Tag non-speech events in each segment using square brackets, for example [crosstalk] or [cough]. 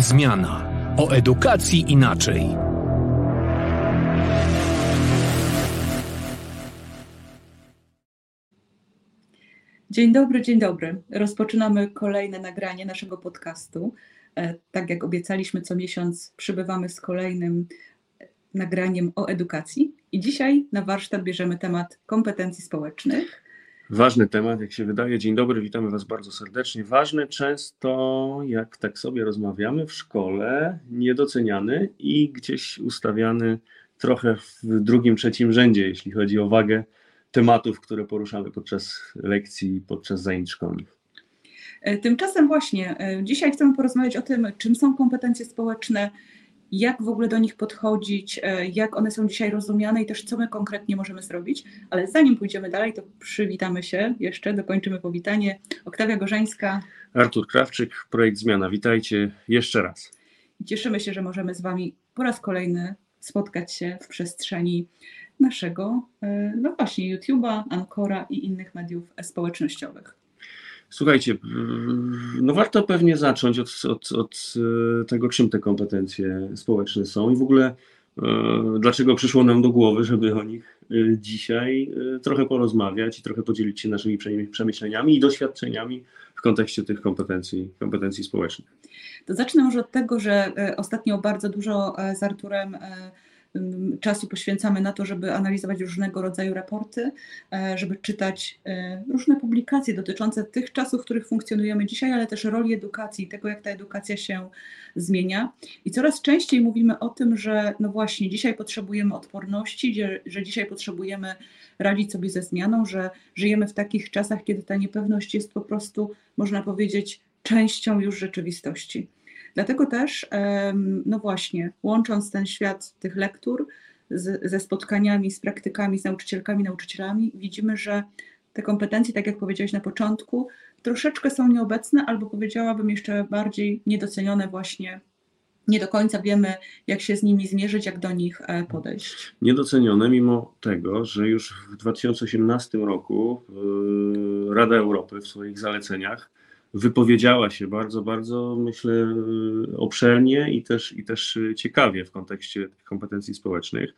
Zmiana. O edukacji inaczej. Dzień dobry, dzień dobry. Rozpoczynamy kolejne nagranie naszego podcastu. E, tak jak obiecaliśmy, co miesiąc przybywamy z kolejnym nagraniem o edukacji. I dzisiaj na warsztat bierzemy temat kompetencji społecznych. Ważny temat, jak się wydaje. Dzień dobry, witamy Was bardzo serdecznie. Ważny często, jak tak sobie rozmawiamy w szkole, niedoceniany i gdzieś ustawiany trochę w drugim, trzecim rzędzie, jeśli chodzi o wagę tematów, które poruszamy podczas lekcji, podczas zajęć szkolnych. Tymczasem właśnie e, dzisiaj chcemy porozmawiać o tym, czym są kompetencje społeczne, jak w ogóle do nich podchodzić, e, jak one są dzisiaj rozumiane i też co my konkretnie możemy zrobić. Ale zanim pójdziemy dalej, to przywitamy się jeszcze, dokończymy powitanie. Oktawia Gorzeńska. Artur Krawczyk, Projekt Zmiana. Witajcie jeszcze raz. Cieszymy się, że możemy z Wami po raz kolejny spotkać się w przestrzeni naszego, e, no właśnie, YouTube'a, Ancora i innych mediów społecznościowych. Słuchajcie, no warto pewnie zacząć od, od, od e, tego, czym te kompetencje społeczne są i w ogóle e, dlaczego przyszło nam do głowy, żeby o nich dzisiaj trochę porozmawiać i trochę podzielić się naszymi przemyśleniami i doświadczeniami w kontekście tych kompetencji, kompetencji społecznych. To zacznę może od tego, że ostatnio bardzo dużo z Arturem czasu poświęcamy na to, żeby analizować różnego rodzaju raporty, e, żeby czytać e, różne publikacje dotyczące tych czasów, w których funkcjonujemy dzisiaj, ale też roli edukacji, tego jak ta edukacja się zmienia. I coraz częściej mówimy o tym, że no właśnie dzisiaj potrzebujemy odporności, że dzisiaj potrzebujemy radzić sobie ze zmianą, że żyjemy w takich czasach, kiedy ta niepewność jest po prostu, można powiedzieć, częścią już rzeczywistości. Dlatego też, no właśnie, łącząc ten świat tych lektur z, ze spotkaniami, z praktykami, z nauczycielkami, nauczycielami, widzimy, że te kompetencje, tak jak powiedziałeś na początku, troszeczkę są nieobecne, albo powiedziałabym jeszcze bardziej niedocenione właśnie nie do końca wiemy, jak się z nimi zmierzyć, jak do nich e, podejść. Niedocenione, mimo tego, że już w 2018 roku Rada Europy w swoich zaleceniach wypowiedziała się bardzo, bardzo, myślę, obszernie i też, i też ciekawie w kontekście kompetencji społecznych.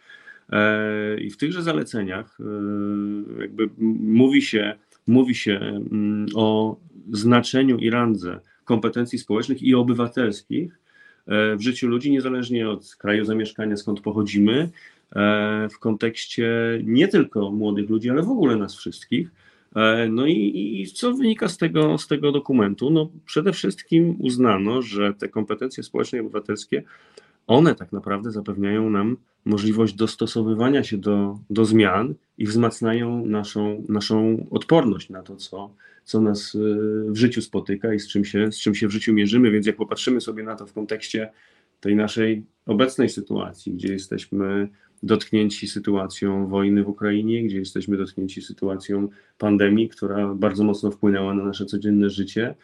E, I w tychże zaleceniach e, jakby mówi się, mówi się mm, o znaczeniu i randze kompetencji społecznych i obywatelskich e, w życiu ludzi, niezależnie od kraju zamieszkania, skąd pochodzimy, w kontekście nie tylko młodych ludzi, ale w ogóle nas wszystkich. E, no i, i, co wynika z tego, z tego dokumentu? No przede wszystkim uznano, że te kompetencje społeczne i obywatelskie, one tak naprawdę zapewniają nam możliwość dostosowywania się do, do zmian i wzmacniają naszą, naszą odporność na to, co, co nas e, w życiu spotyka i z czym, się, z czym się w życiu mierzymy. Więc jak popatrzymy sobie na to w kontekście tej naszej obecnej sytuacji, gdzie jesteśmy dotknięci sytuacją wojny w Ukrainie, gdzie jesteśmy dotknięci sytuacją pandemii, która bardzo mocno wpłynęła na nasze codzienne życie,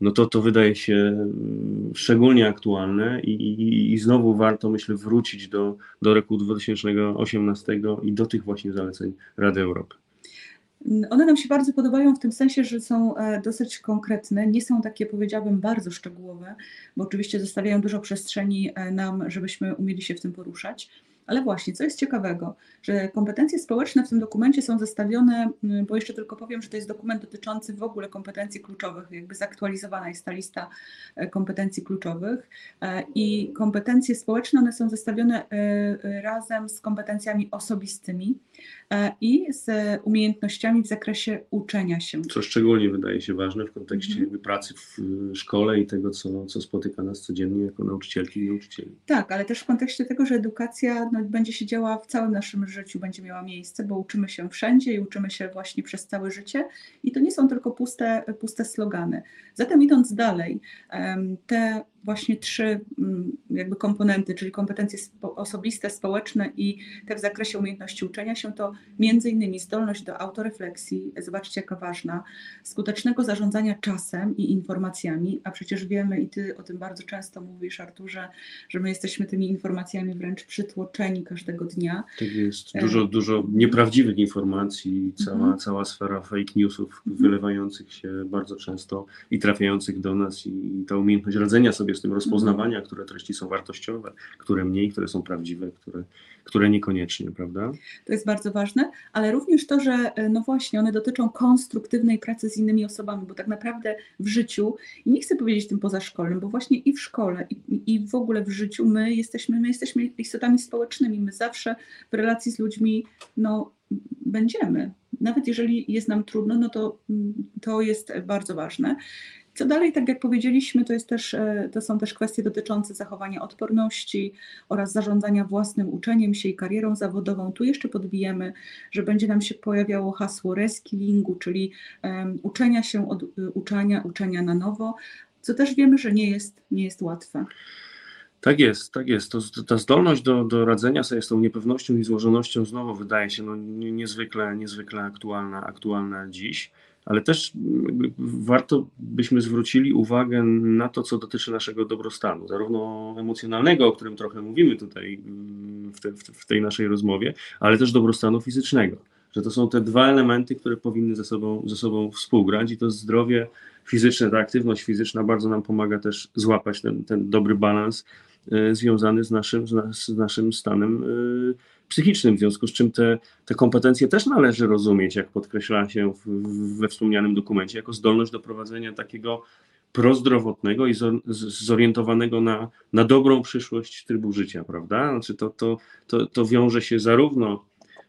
no to to wydaje się mm, szczególnie aktualne i, i, i znowu warto, myślę, wrócić do, do roku 2018 i do tych właśnie zaleceń Rady Europy. One nam się bardzo podobają w tym sensie, że są e, dosyć konkretne, nie są takie, powiedziałabym, bardzo szczegółowe, bo oczywiście zostawiają dużo przestrzeni e, nam, żebyśmy umieli się w tym poruszać. Ale właśnie, co jest ciekawego, że kompetencje społeczne w tym dokumencie są zestawione, mm, bo jeszcze tylko powiem, że to jest dokument dotyczący w ogóle kompetencji kluczowych, jakby zaktualizowana jest ta lista e, kompetencji kluczowych e, i kompetencje społeczne, one są zestawione e, razem z kompetencjami osobistymi i z umiejętnościami w zakresie uczenia się. Co szczególnie wydaje się ważne w kontekście mhm. pracy w szkole i tego, co, co spotyka nas codziennie jako nauczycielki i nauczycieli. Tak, ale też w kontekście tego, że edukacja no, będzie się działa w całym naszym życiu, będzie miała miejsce, bo uczymy się wszędzie i uczymy się właśnie przez całe życie i to nie są tylko puste, puste slogany. Zatem idąc dalej, te właśnie trzy mm, jakby komponenty, czyli kompetencje osobiste, społeczne i te w zakresie umiejętności uczenia się, to między innymi zdolność do autorefleksji, zobaczcie jaka ważna, skutecznego zarządzania czasem i informacjami, a przecież wiemy i ty o tym bardzo często mówisz Arturze, że my jesteśmy tymi informacjami wręcz przytłoczeni każdego dnia. Tak jest, dużo, dużo nieprawdziwych informacji, cała, mhm. cała sfera fake newsów mhm. wylewających się bardzo często i trafiających do nas i ta umiejętność radzenia sobie sobie z tym rozpoznawania, które treści są wartościowe, które mniej, które są prawdziwe, które, które niekoniecznie, prawda? To jest bardzo ważne, ale również to, że e, no właśnie one dotyczą konstruktywnej pracy z innymi osobami, bo tak naprawdę w życiu, i nie chcę powiedzieć tym pozaszkolnym, bo właśnie i w szkole, i, i w ogóle w życiu my jesteśmy, my jesteśmy istotami społecznymi, my zawsze w relacji z ludźmi no, będziemy. Nawet jeżeli jest nam trudno, no to to jest bardzo ważne. Co dalej, tak jak powiedzieliśmy, to, jest też, e, to są też kwestie dotyczące zachowania odporności oraz zarządzania własnym uczeniem się i karierą zawodową. Tu jeszcze podbijemy, że będzie nam się pojawiało hasło reskillingu, czyli um, uczenia się od e, uczenia, uczenia na nowo, co też wiemy, że nie jest, nie jest łatwe. Tak jest, tak jest. To, ta zdolność do, do radzenia sobie z tą niepewnością i złożonością znowu wydaje się no, niezwykle, niezwykle aktualna, aktualna dziś ale też warto byśmy zwrócili uwagę na to, co dotyczy naszego dobrostanu, zarówno emocjonalnego, o którym trochę mówimy tutaj mm, w, te, w tej naszej rozmowie, ale też dobrostanu fizycznego. Że to są te dwa elementy, które powinny ze sobą, ze sobą współgrać i to zdrowie fizyczne, ta aktywność fizyczna bardzo nam pomaga też złapać ten, ten dobry balans y, związany z naszym, z naszym stanem y, psychicznym, w związku z czym te, te kompetencje też należy rozumieć, jak podkreśla się w, we wspomnianym dokumencie, jako zdolność do prowadzenia takiego prozdrowotnego i zorientowanego na, na dobrą przyszłość trybu życia, prawda? Znaczy to, to, to, to wiąże się zarówno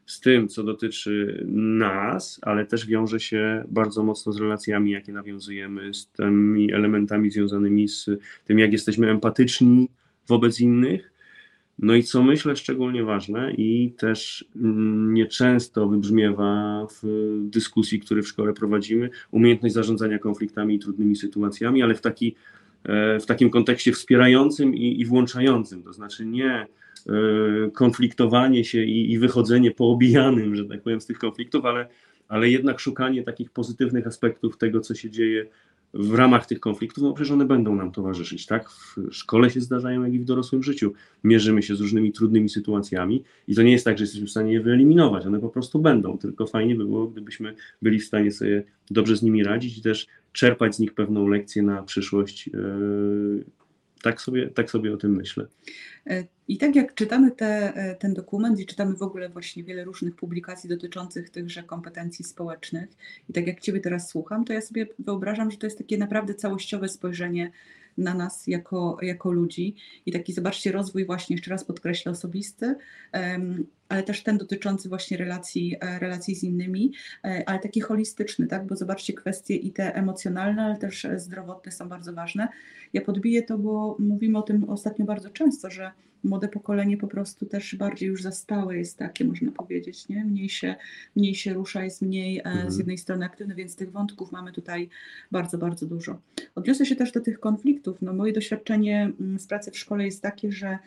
z tym, co dotyczy nas, ale też wiąże się bardzo mocno z relacjami, jakie nawiązujemy, z tymi elementami związanymi z tym, jak jesteśmy empatyczni wobec innych, no i co myślę szczególnie ważne i też mm, nieczęsto wybrzmiewa w dyskusji, które w szkole prowadzimy, umiejętność zarządzania konfliktami i trudnymi sytuacjami, ale w, taki, e, w takim kontekście wspierającym i, i włączającym, to znaczy nie e, konfliktowanie się i, i wychodzenie poobijanym, że tak powiem, z tych konfliktów, ale, ale jednak szukanie takich pozytywnych aspektów tego, co się dzieje w ramach tych konfliktów, no przecież one będą nam towarzyszyć, tak? W szkole się zdarzają, jak i w dorosłym życiu. Mierzymy się z różnymi trudnymi sytuacjami i to nie jest tak, że jesteśmy w stanie je wyeliminować, one po prostu będą, tylko fajnie by było, gdybyśmy byli w stanie sobie dobrze z nimi radzić i też czerpać z nich pewną lekcję na przyszłość. Tak sobie, tak sobie o tym myślę. E, I tak jak czytamy te, e, ten dokument i czytamy w ogóle właśnie wiele różnych publikacji dotyczących tychże kompetencji społecznych, i tak jak Ciebie teraz słucham, to ja sobie wyobrażam, że to jest takie naprawdę całościowe spojrzenie na nas jako, jako ludzi i taki, zobaczcie, rozwój właśnie, jeszcze raz podkreślę, osobisty, ale też ten dotyczący właśnie relacji, e, relacji z innymi, ale taki holistyczny, tak, bo zobaczcie, kwestie i te emocjonalne, ale też zdrowotne są bardzo ważne. Ja podbiję to, bo mówimy o tym ostatnio bardzo często, że młode pokolenie po prostu też bardziej już zastałe jest takie, można powiedzieć, nie? Mniej się, mniej się rusza, jest mniej e, mhm. z jednej strony aktywny, więc tych wątków mamy tutaj bardzo, bardzo dużo. Odniosę się też do tych konfliktów. No, moje doświadczenie mm, z pracy w szkole jest takie, że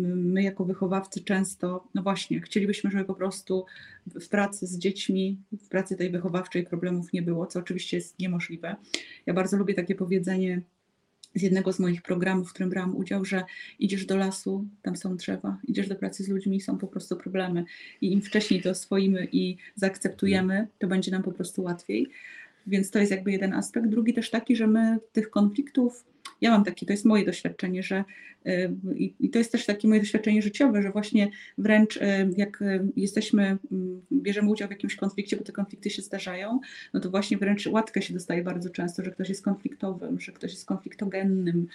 my jako wychowawcy często, no właśnie, chcielibyśmy, żeby po prostu w pracy z dziećmi, w pracy tej wychowawczej problemów nie było, co oczywiście jest niemożliwe. Ja bardzo lubię takie powiedzenie, z jednego z moich programów, w którym brałam udział, że idziesz do lasu, tam są drzewa, idziesz do pracy z ludźmi, są po prostu problemy. I im wcześniej to oswoimy i zaakceptujemy, to będzie nam po prostu łatwiej. Więc to jest jakby jeden aspekt. Drugi też taki, że my tych konfliktów ja mam takie, to jest moje doświadczenie, że y, i to jest też takie moje doświadczenie życiowe, że właśnie wręcz y, jak y, jesteśmy, mm, bierzemy udział w jakimś konflikcie, bo te konflikty się zdarzają, no to właśnie wręcz łatkę się dostaje bardzo często, że ktoś jest konfliktowym, że ktoś jest konfliktogennym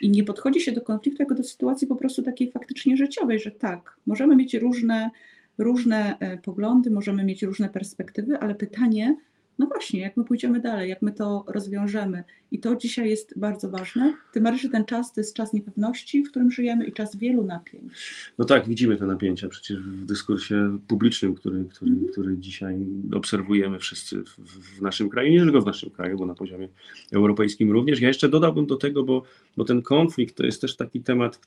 i nie podchodzi się do konfliktu jako do sytuacji po prostu takiej faktycznie życiowej, że tak, możemy mieć różne różne e, poglądy, możemy mieć różne perspektywy, ale pytanie, no właśnie, jak my pójdziemy dalej, jak my to rozwiążemy. I to dzisiaj jest bardzo ważne. Bardziej, że ten czas to jest czas niepewności, w którym żyjemy i czas wielu napięć. No tak, widzimy te napięcia przecież w dyskursie publicznym, który, który, mm który dzisiaj obserwujemy wszyscy w, w, naszym kraju, nie tylko w naszym kraju, bo na poziomie europejskim również. Ja jeszcze dodałbym do tego, bo, bo ten konflikt to jest też taki temat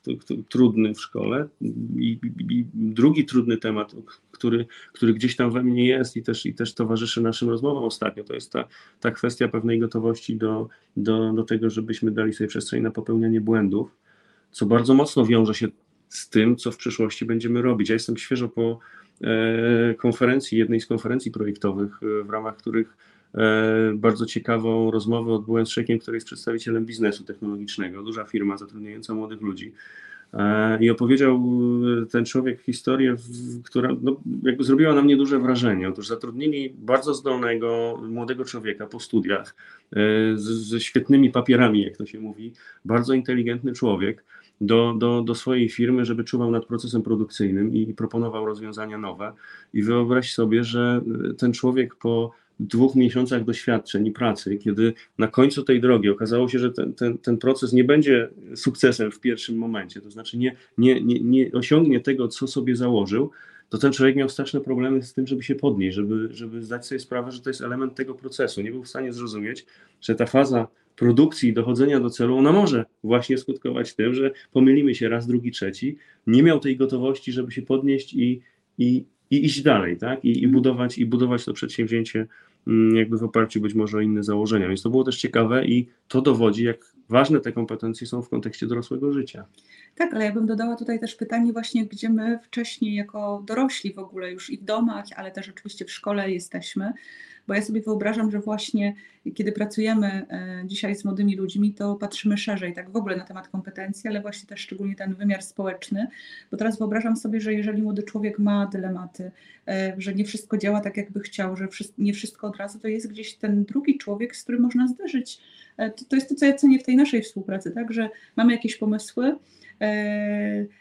trudny w szkole i, i drugi trudny temat, który, który gdzieś tam we mnie jest i też, i też towarzyszy naszym rozmowom ostatnio. To jest ta, ta kwestia pewnej gotowości do, do, do tego, żebyśmy dali sobie przestrzeń na popełnianie błędów, co bardzo mocno wiąże się z tym, co w przyszłości będziemy robić. Ja jestem świeżo po e, konferencji, jednej z konferencji projektowych, e, w ramach których Bardzo ciekawą rozmowę odbyłem z człowiekiem, który jest przedstawicielem biznesu technologicznego, duża firma zatrudniająca młodych ludzi. E, I opowiedział e, ten człowiek historię, która no, jakby zrobiła na mnie duże wrażenie. Otóż zatrudnili bardzo zdolnego młodego człowieka po studiach, e, ze świetnymi papierami, jak to się mówi, bardzo inteligentny człowiek do, do, do swojej firmy, żeby czuwał nad procesem produkcyjnym i proponował rozwiązania nowe. I wyobraź sobie, że ten człowiek po dwóch miesiącach doświadczeń i pracy, kiedy na końcu tej drogi okazało się, że ten, ten, ten proces nie będzie sukcesem w pierwszym momencie, to znaczy nie, nie, nie, nie osiągnie tego, co sobie założył, to ten człowiek miał straszne problemy z tym, żeby się podnieść, żeby, żeby zdać sobie sprawę, że to jest element tego procesu. Nie był w stanie zrozumieć, że ta faza produkcji i dochodzenia do celu, ona może właśnie skutkować tym, że pomylimy się raz, drugi, trzeci. Nie miał tej gotowości, żeby się podnieść i, i, i iść dalej, tak? I, i, mhm. budować, I budować to przedsięwzięcie mm, jakby w oparciu być może o inne założenia. Więc to było też ciekawe i to dowodzi, jak ważne te kompetencje są w kontekście dorosłego życia. Tak, ale ja bym dodała tutaj też pytanie właśnie, gdzie my wcześniej jako dorośli w ogóle już i w domach, ale też oczywiście w szkole jesteśmy, bo ja sobie wyobrażam, że właśnie kiedy pracujemy e, dzisiaj z młodymi ludźmi, to patrzymy szerzej, tak w ogóle na temat kompetencji, ale właśnie też szczególnie ten wymiar społeczny, bo teraz wyobrażam sobie, że jeżeli młody człowiek ma dylematy, e, że nie wszystko działa tak, jakby chciał, że nie wszystko od razu, to jest gdzieś ten drugi człowiek, z którym można zderzyć. E, to, jest to, co ja cenię w tej naszej współpracy, tak, że mamy jakieś pomysły,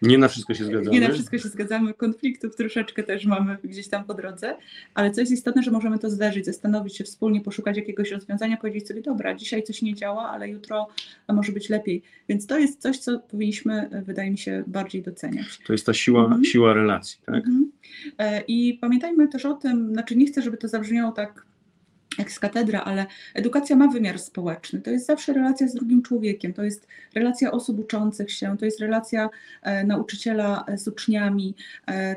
nie na wszystko się zgadzamy. Nie na wszystko się zgadzamy, konfliktów troszeczkę też mamy gdzieś tam po drodze, ale co jest istotne, że możemy to zderzyć, zastanowić się wspólnie, poszukać jakiegoś rozwiązania, powiedzieć sobie, dobra, dzisiaj coś nie działa, ale jutro może być lepiej. Więc to jest coś, co powinniśmy, wydaje mi się, bardziej doceniać. To jest ta siła, mhm. siła relacji, tak? Mhm. E, I pamiętajmy też o tym, znaczy nie chcę, żeby to zabrzmiało tak z katedra, ale edukacja ma wymiar społeczny. To jest zawsze relacja z drugim człowiekiem, to jest relacja osób uczących się, to jest relacja e, nauczyciela z uczniami, e,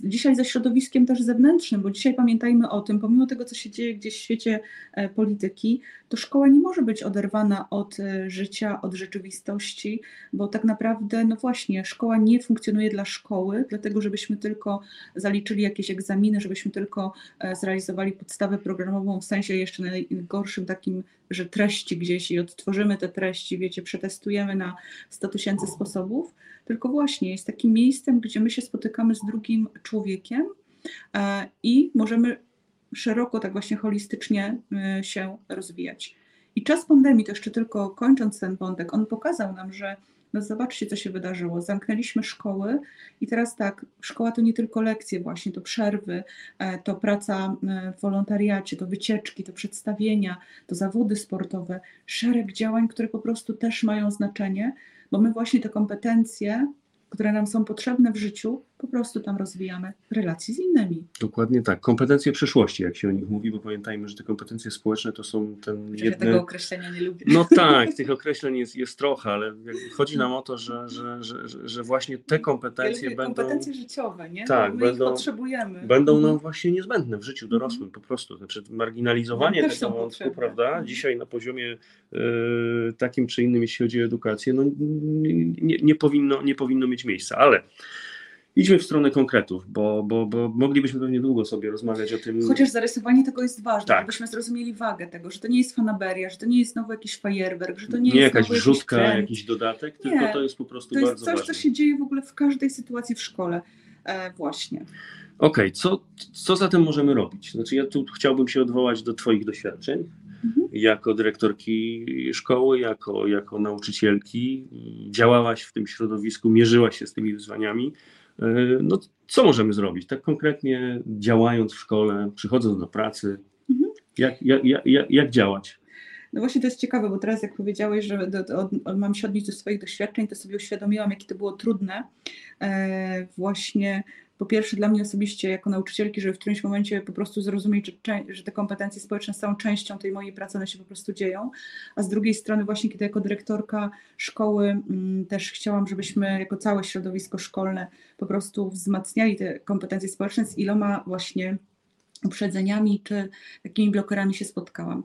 dzisiaj ze środowiskiem też zewnętrznym, bo dzisiaj pamiętajmy o tym, pomimo tego, co się dzieje gdzieś w świecie e, polityki, to szkoła nie może być oderwana od życia, od rzeczywistości, bo tak naprawdę, no właśnie, szkoła nie funkcjonuje dla szkoły, dlatego żebyśmy tylko zaliczyli jakieś egzaminy, żebyśmy tylko zrealizowali podstawę programową w sensie jeszcze najgorszym takim, że treści gdzieś i odtworzymy te treści, wiecie, przetestujemy na 100 tysięcy sposobów, tylko właśnie jest takim miejscem, gdzie my się spotykamy z drugim człowiekiem e, i możemy szeroko, tak właśnie holistycznie e, się rozwijać. I czas pandemii, to jeszcze tylko kończąc ten wątek, on pokazał nam, że no zobaczcie, co się wydarzyło. Zamknęliśmy szkoły i teraz tak, szkoła to nie tylko lekcje właśnie, to przerwy, e, to praca e, w wolontariacie, to wycieczki, to przedstawienia, to zawody sportowe, szereg działań, które po prostu też mają znaczenie, bo my właśnie te kompetencje które nam są potrzebne w życiu, po prostu tam rozwijamy relacji z innymi. Dokładnie tak. Kompetencje przyszłości, jak się o nich mówi, bo pamiętajmy, że te kompetencje społeczne to są ten jedne... Ja tego określenia nie lubię. No tak, [laughs] tych określeń jest, jest trochę, ale chodzi nam o to, że, że, że, że właśnie te kompetencje ja będą... kompetencje życiowe, nie? Tak, My będą, potrzebujemy. Będą nam mhm. właśnie niezbędne w życiu dorosłym mhm. po prostu. Znaczy marginalizowanie no, tego wątku, prawda, mhm. dzisiaj na poziomie y, takim czy innym, jeśli chodzi o edukację, no nie, nie, powinno, nie powinno mieć miejsca, ale idźmy w stronę konkretów, bo, bo, bo moglibyśmy pewnie długo sobie rozmawiać o tym. Chociaż zarysowanie tego jest ważne, tak. żebyśmy zrozumieli wagę tego, że to nie jest fanaberia, że to nie jest znowu jakiś fajerwerk, że to nie, nie jest jakaś wrzutka, jakiś, jakiś dodatek, nie. tylko to jest po prostu bardzo ważne. To jest coś, ważne. co się dzieje w ogóle w każdej sytuacji w szkole. E, właśnie. Okej, okay. co, co zatem możemy robić? Znaczy ja tu chciałbym się odwołać do Twoich doświadczeń mhm. jako dyrektorki szkoły, jako, jako nauczycielki. Działałaś w tym środowisku, mierzyłaś się z tymi wyzwaniami. E, no, co możemy zrobić? Tak konkretnie działając w szkole, przychodząc do pracy, mhm. jak, jak, jak, jak działać? No właśnie to jest ciekawe, bo teraz jak powiedziałeś, że do, do, mam się odnieść do swoich doświadczeń, to sobie uświadomiłam, jakie to było trudne e, właśnie po pierwsze dla mnie osobiście jako nauczycielki, żeby w którymś momencie po prostu zrozumieć, że, że te kompetencje społeczne są częścią tej mojej pracy, one się po prostu dzieją, a z drugiej strony właśnie kiedy jako dyrektorka szkoły mm, też chciałam, żebyśmy jako całe środowisko szkolne po prostu wzmacniali te kompetencje społeczne z iloma właśnie uprzedzeniami czy takimi blokerami się spotkałam.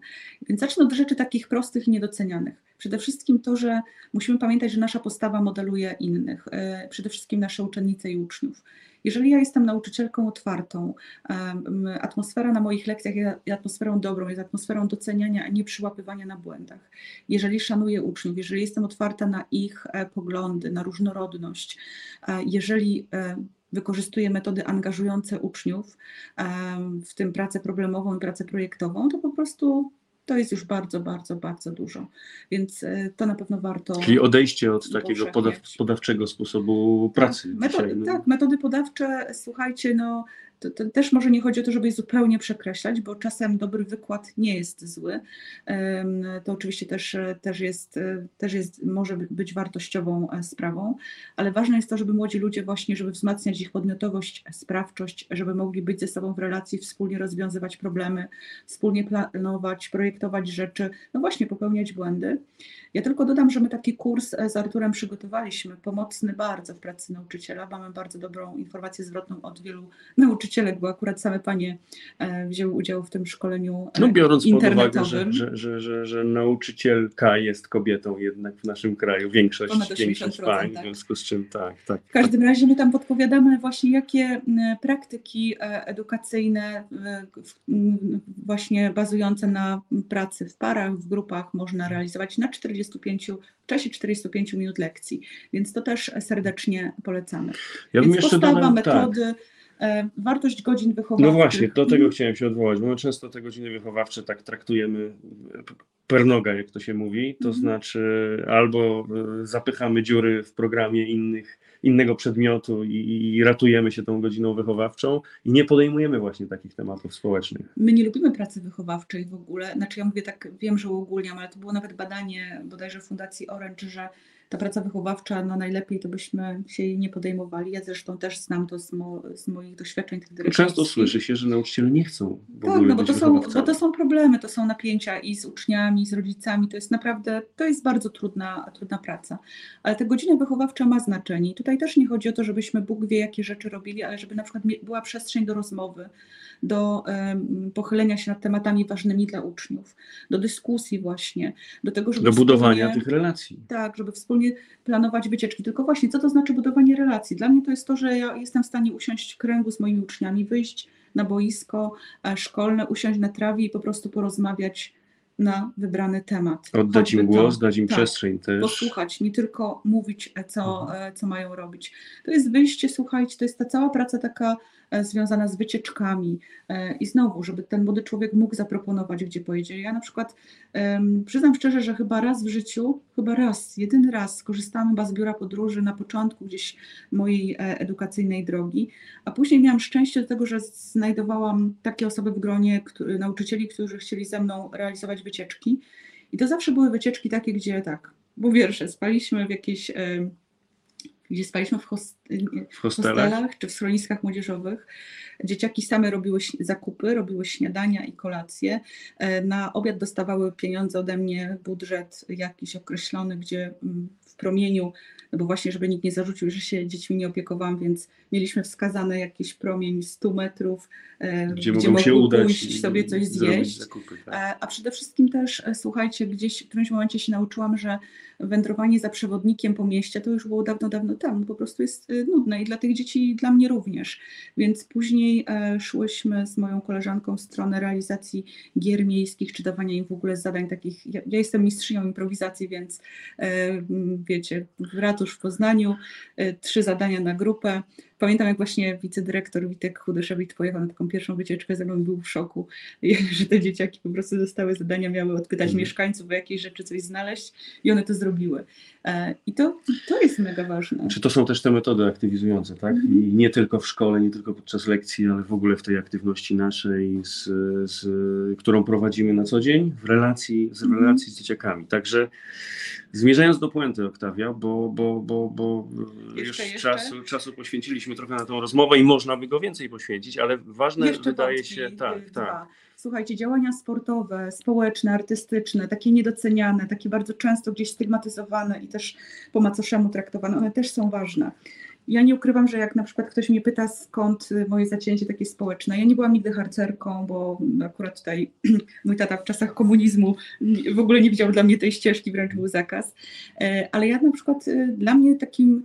Więc zacznę od rzeczy takich prostych i niedocenianych. Przede wszystkim to, że musimy pamiętać, że nasza postawa modeluje innych, e, przede wszystkim nasze uczennice i uczniów. Jeżeli ja jestem nauczycielką otwartą, atmosfera na moich lekcjach jest atmosferą dobrą, jest atmosferą doceniania, a nie przyłapywania na błędach. Jeżeli szanuję uczniów, jeżeli jestem otwarta na ich e, poglądy, na różnorodność, e, jeżeli e, wykorzystuję metody angażujące uczniów, w tym pracę problemową i pracę projektową, to po prostu to jest już bardzo, bardzo, bardzo dużo. Więc e, to na pewno warto. Czyli odejście od takiego podaw, podawczego sposobu pracy. Tak, metody, dzisiaj, no. tak, metody podawcze, słuchajcie, no to, to, też może nie chodzi o to, żeby je zupełnie przekreślać, bo czasem dobry wykład nie jest zły. To oczywiście też, też, jest, też jest, może być wartościową e, sprawą, ale ważne jest to, żeby młodzi ludzie właśnie, żeby wzmacniać ich podmiotowość, sprawczość, żeby mogli być ze sobą w relacji, wspólnie rozwiązywać problemy, wspólnie planować, projektować rzeczy, no właśnie popełniać błędy. Ja tylko dodam, że my taki kurs e, z Arturem przygotowaliśmy, pomocny bardzo w pracy nauczyciela. Mamy bardzo dobrą informację zwrotną od wielu nauczycielek, bo akurat same panie e, wzięły udział w tym szkoleniu e, No biorąc pod uwagę, że, że, że, że, nauczycielka jest kobietą jednak w naszym kraju, większość, większość pań, tak. w związku z czym tak, tak. W każdym razie my tam podpowiadamy właśnie jakie praktyki edukacyjne właśnie bazujące na pracy w parach, w grupach można realizować na 40 45, w czasie 45 minut lekcji, więc to też serdecznie polecamy. Ja więc postawa, dodał, tak. metody, tak. Wartość godzin wychowawczych. No właśnie, do tego chciałem się odwołać, bo my często te godziny wychowawcze tak traktujemy per noga, jak to się mówi, to mhm. znaczy albo e, zapychamy dziury w programie innych innego przedmiotu i, i, ratujemy się tą godziną wychowawczą i nie podejmujemy właśnie takich tematów społecznych. My nie lubimy pracy wychowawczej w ogóle. Znaczy ja mówię tak, wiem, że uogólniam, ale to było nawet badanie bodajże Fundacji Orange, że ta praca wychowawcza, no najlepiej to byśmy się jej nie podejmowali. Ja zresztą też znam to z, mo, z moich doświadczeń tych Często słyszy się, że nauczyciele nie chcą w tak, no bo to, są, bo to są problemy, to są napięcia i z uczniami, i z rodzicami. To jest naprawdę, to jest bardzo trudna, trudna praca. Ale ta godzina wychowawcza ma znaczenie. I tutaj też nie chodzi o to, żebyśmy Bóg wie, jakie rzeczy robili, ale żeby na przykład była przestrzeń do rozmowy, do pochylenia się nad tematami ważnymi dla uczniów, do dyskusji właśnie, do tego, żeby. Do budowania tych relacji. Tak, żeby wspólnie planować wycieczki. Tylko właśnie, co to znaczy budowanie relacji? Dla mnie to jest to, że ja jestem w stanie usiąść w kręgu z moimi uczniami, wyjść na boisko e, szkolne, usiąść na trawie i po prostu porozmawiać na wybrany temat. Oddać im głos, to, dać im tak, przestrzeń też. Posłuchać, nie tylko mówić, e, co, mhm. E, co mają robić. To jest wyjście, słuchajcie, to jest ta cała praca taka związana z wycieczkami. E, I znowu, żeby ten młody człowiek mógł zaproponować, gdzie pojedzie. Ja na przykład przyznam szczerze, że chyba raz w życiu, chyba raz, jedyny raz skorzystałam chyba z biura podróży na początku gdzieś mojej e, edukacyjnej drogi, a później miałam szczęście do tego, że znajdowałam takie osoby w gronie nauczycieli, którzy chcieli ze mną realizować wycieczki. I to zawsze były wycieczki takie, gdzie tak, bo wiersze, spaliśmy w jakiejś gdzie spaliśmy w, host w hostelach czy w schroniskach młodzieżowych. Dzieciaki same robiły zakupy, robiły śniadania i kolacje. E, na obiad dostawały pieniądze ode mnie, budżet jakiś określony, gdzie mm, w promieniu no bo właśnie, żeby nikt nie zarzucił, że się dziećmi nie opiekowałam, więc mieliśmy wskazane jakiś promień 100 metrów, e, gdzie, gdzie mogą się udać pójść sobie coś zjeść. Zakupy, tak. E, a przede wszystkim też, słuchajcie, gdzieś w którymś momencie się nauczyłam, że wędrowanie za przewodnikiem po mieście to już było dawno, dawno temu, po prostu jest nudne i dla tych dzieci i dla mnie również. Więc później szłyśmy z moją koleżanką w stronę realizacji gier miejskich, czy dawania im w ogóle zadań takich. Ja, ja jestem mistrzynią improwizacji, więc wiecie, ratusz ratusz w Poznaniu, y, trzy zadania na grupę. Pamiętam, jak właśnie wicedyrektor Witek Chudyszewicz pojechał na taką pierwszą wycieczkę ze mną, był w szoku, [laughs] że te dzieciaki po prostu dostały zadania, miały odpytać mhm. mieszkańców o jakiejś rzeczy coś znaleźć i one to zrobiły. E, I to, to jest mega ważne. Czy to są też te metody aktywizujące, tak? Mhm. I nie tylko w szkole, nie tylko podczas lekcji, ale w ogóle w tej aktywności naszej, z, z, którą prowadzimy na co dzień, w relacji, z mhm. relacji z dzieciakami. Także zmierzając do puenty, Oktawia, bo, bo, bo, bo jeszcze, już jeszcze? Czasu, czasu poświęciliśmy trochę na tą rozmowę i można by go więcej poświęcić, ale ważne Jeszcze wydaje wątki, się, tak, dwa. tak. Słuchajcie, działania sportowe, społeczne, artystyczne, takie niedoceniane, takie bardzo często gdzieś stygmatyzowane i też po macoszemu traktowane, one też są ważne. Ja nie ukrywam, że jak na przykład ktoś mnie pyta, skąd moje zacięcie takie społeczne, ja nie byłam nigdy harcerką, bo akurat tutaj [clears throat] mój tata w czasach komunizmu w ogóle nie widział dla mnie tej ścieżki, wręcz był zakaz. E, ale ja na przykład e, dla mnie takim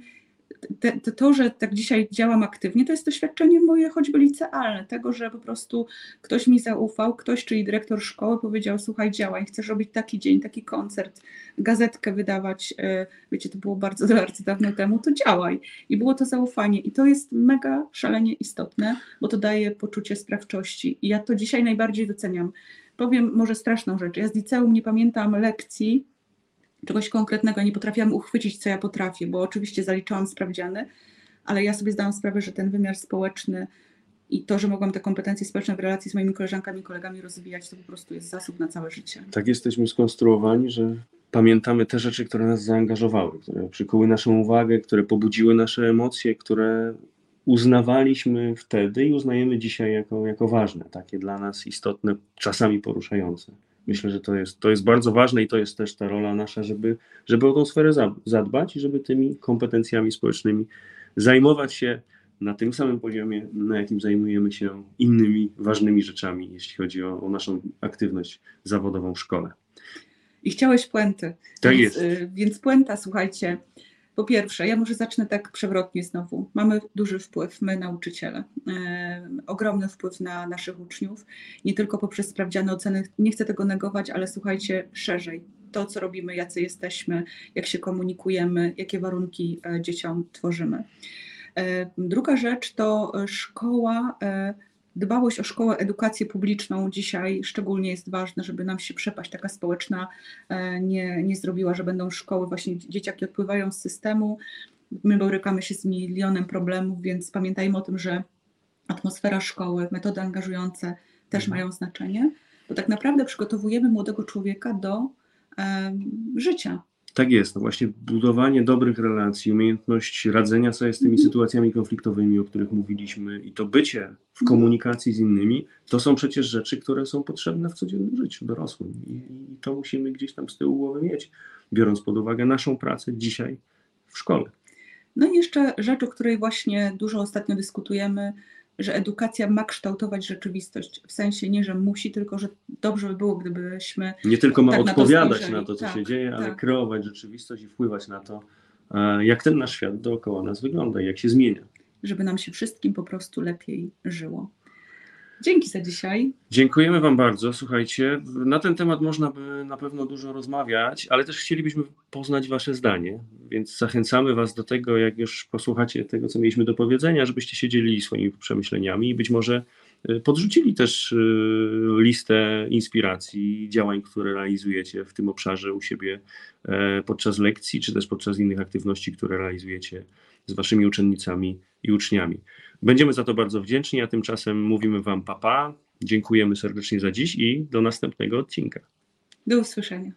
te, te, to, że tak dzisiaj działam aktywnie, to jest doświadczenie moje choćby licealne, tego, że po prostu ktoś mi zaufał, ktoś, czyli dyrektor szkoły powiedział, słuchaj, działaj, chcesz robić taki dzień, taki koncert, gazetkę wydawać, e, wiecie, to było bardzo, [laughs] bardzo dawno temu, to działaj. I było to zaufanie i to jest mega szalenie istotne, bo to daje poczucie sprawczości i ja to dzisiaj najbardziej doceniam. Powiem może straszną rzecz, ja z liceum nie pamiętam lekcji, czegoś konkretnego, nie potrafiłam uchwycić, co ja potrafię, bo oczywiście zaliczałam sprawdziany, ale ja sobie zdałam sprawę, że ten wymiar społeczny i to, że mogłam te kompetencje społeczne w relacji z moimi koleżankami i kolegami rozwijać, to po prostu jest zasób na całe życie. Tak jesteśmy skonstruowani, że pamiętamy te rzeczy, które nas zaangażowały, które przykuły naszą uwagę, które pobudziły nasze emocje, które uznawaliśmy wtedy i uznajemy dzisiaj jako, jako ważne, takie dla nas istotne, czasami poruszające. Myślę, że to jest, to jest bardzo ważne i to jest też ta rola nasza, żeby, żeby o tą sferę zadbać i żeby tymi kompetencjami społecznymi zajmować się na tym samym poziomie, na jakim zajmujemy się innymi ważnymi rzeczami, jeśli chodzi o, o naszą aktywność zawodową w szkole. I chciałeś puenty. Tak więc, jest. Y, więc puenta, słuchajcie, po pierwsze, ja może zacznę tak przewrotnie znowu. Mamy duży wpływ, my nauczyciele, e, ogromny wpływ na naszych uczniów, nie tylko poprzez sprawdziane oceny. Nie chcę tego negować, ale słuchajcie szerzej. To, co robimy, jacy jesteśmy, jak się komunikujemy, jakie warunki e, dzieciom tworzymy. E, druga rzecz to szkoła. Dbałość o szkołę, edukację publiczną dzisiaj szczególnie jest ważne, żeby nam się przepaść taka społeczna e, nie, nie zrobiła, że będą szkoły, właśnie dzieciaki odpływają z systemu. My borykamy się z milionem problemów, więc pamiętajmy o tym, że atmosfera szkoły, metody angażujące też mhm. mają znaczenie, bo tak naprawdę przygotowujemy młodego człowieka do życia, tak jest, no właśnie budowanie dobrych relacji, umiejętność radzenia sobie z tymi mhm. sytuacjami konfliktowymi, o których mówiliśmy i to bycie w mhm. komunikacji z innymi, to są przecież rzeczy, które są potrzebne w codziennym życiu dorosłym i, i to musimy gdzieś tam z tyłu głowy mieć, biorąc pod uwagę naszą pracę dzisiaj w szkole. No i jeszcze rzecz, o której właśnie dużo ostatnio dyskutujemy, że edukacja ma kształtować rzeczywistość. W sensie nie, że musi, tylko że dobrze by było, gdybyśmy. Nie tylko ma tak odpowiadać na to, na to co tak, się dzieje, ale tak. kreować rzeczywistość i wpływać na to, e, jak ten nasz świat dookoła nas wygląda i jak się zmienia. Żeby nam się wszystkim po prostu lepiej żyło. Dzięki za dzisiaj. Dziękujemy Wam bardzo. Słuchajcie, na ten temat można by na pewno dużo rozmawiać, ale też chcielibyśmy poznać Wasze zdanie, więc zachęcamy Was do tego, jak już posłuchacie tego, co mieliśmy do powiedzenia, żebyście się dzielili swoimi przemyśleniami i być może y, podrzucili też y, listę inspiracji, działań, które realizujecie w tym obszarze u siebie e, podczas lekcji, czy też podczas innych aktywności, które realizujecie z Waszymi uczennicami i uczniami. Będziemy za to bardzo wdzięczni, a tymczasem mówimy Wam papa. Dziękujemy serdecznie za dziś i do następnego odcinka. Do usłyszenia.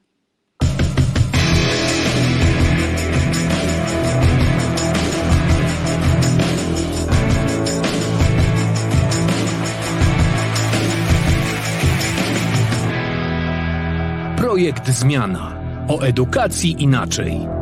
Projekt Zmiana o edukacji inaczej.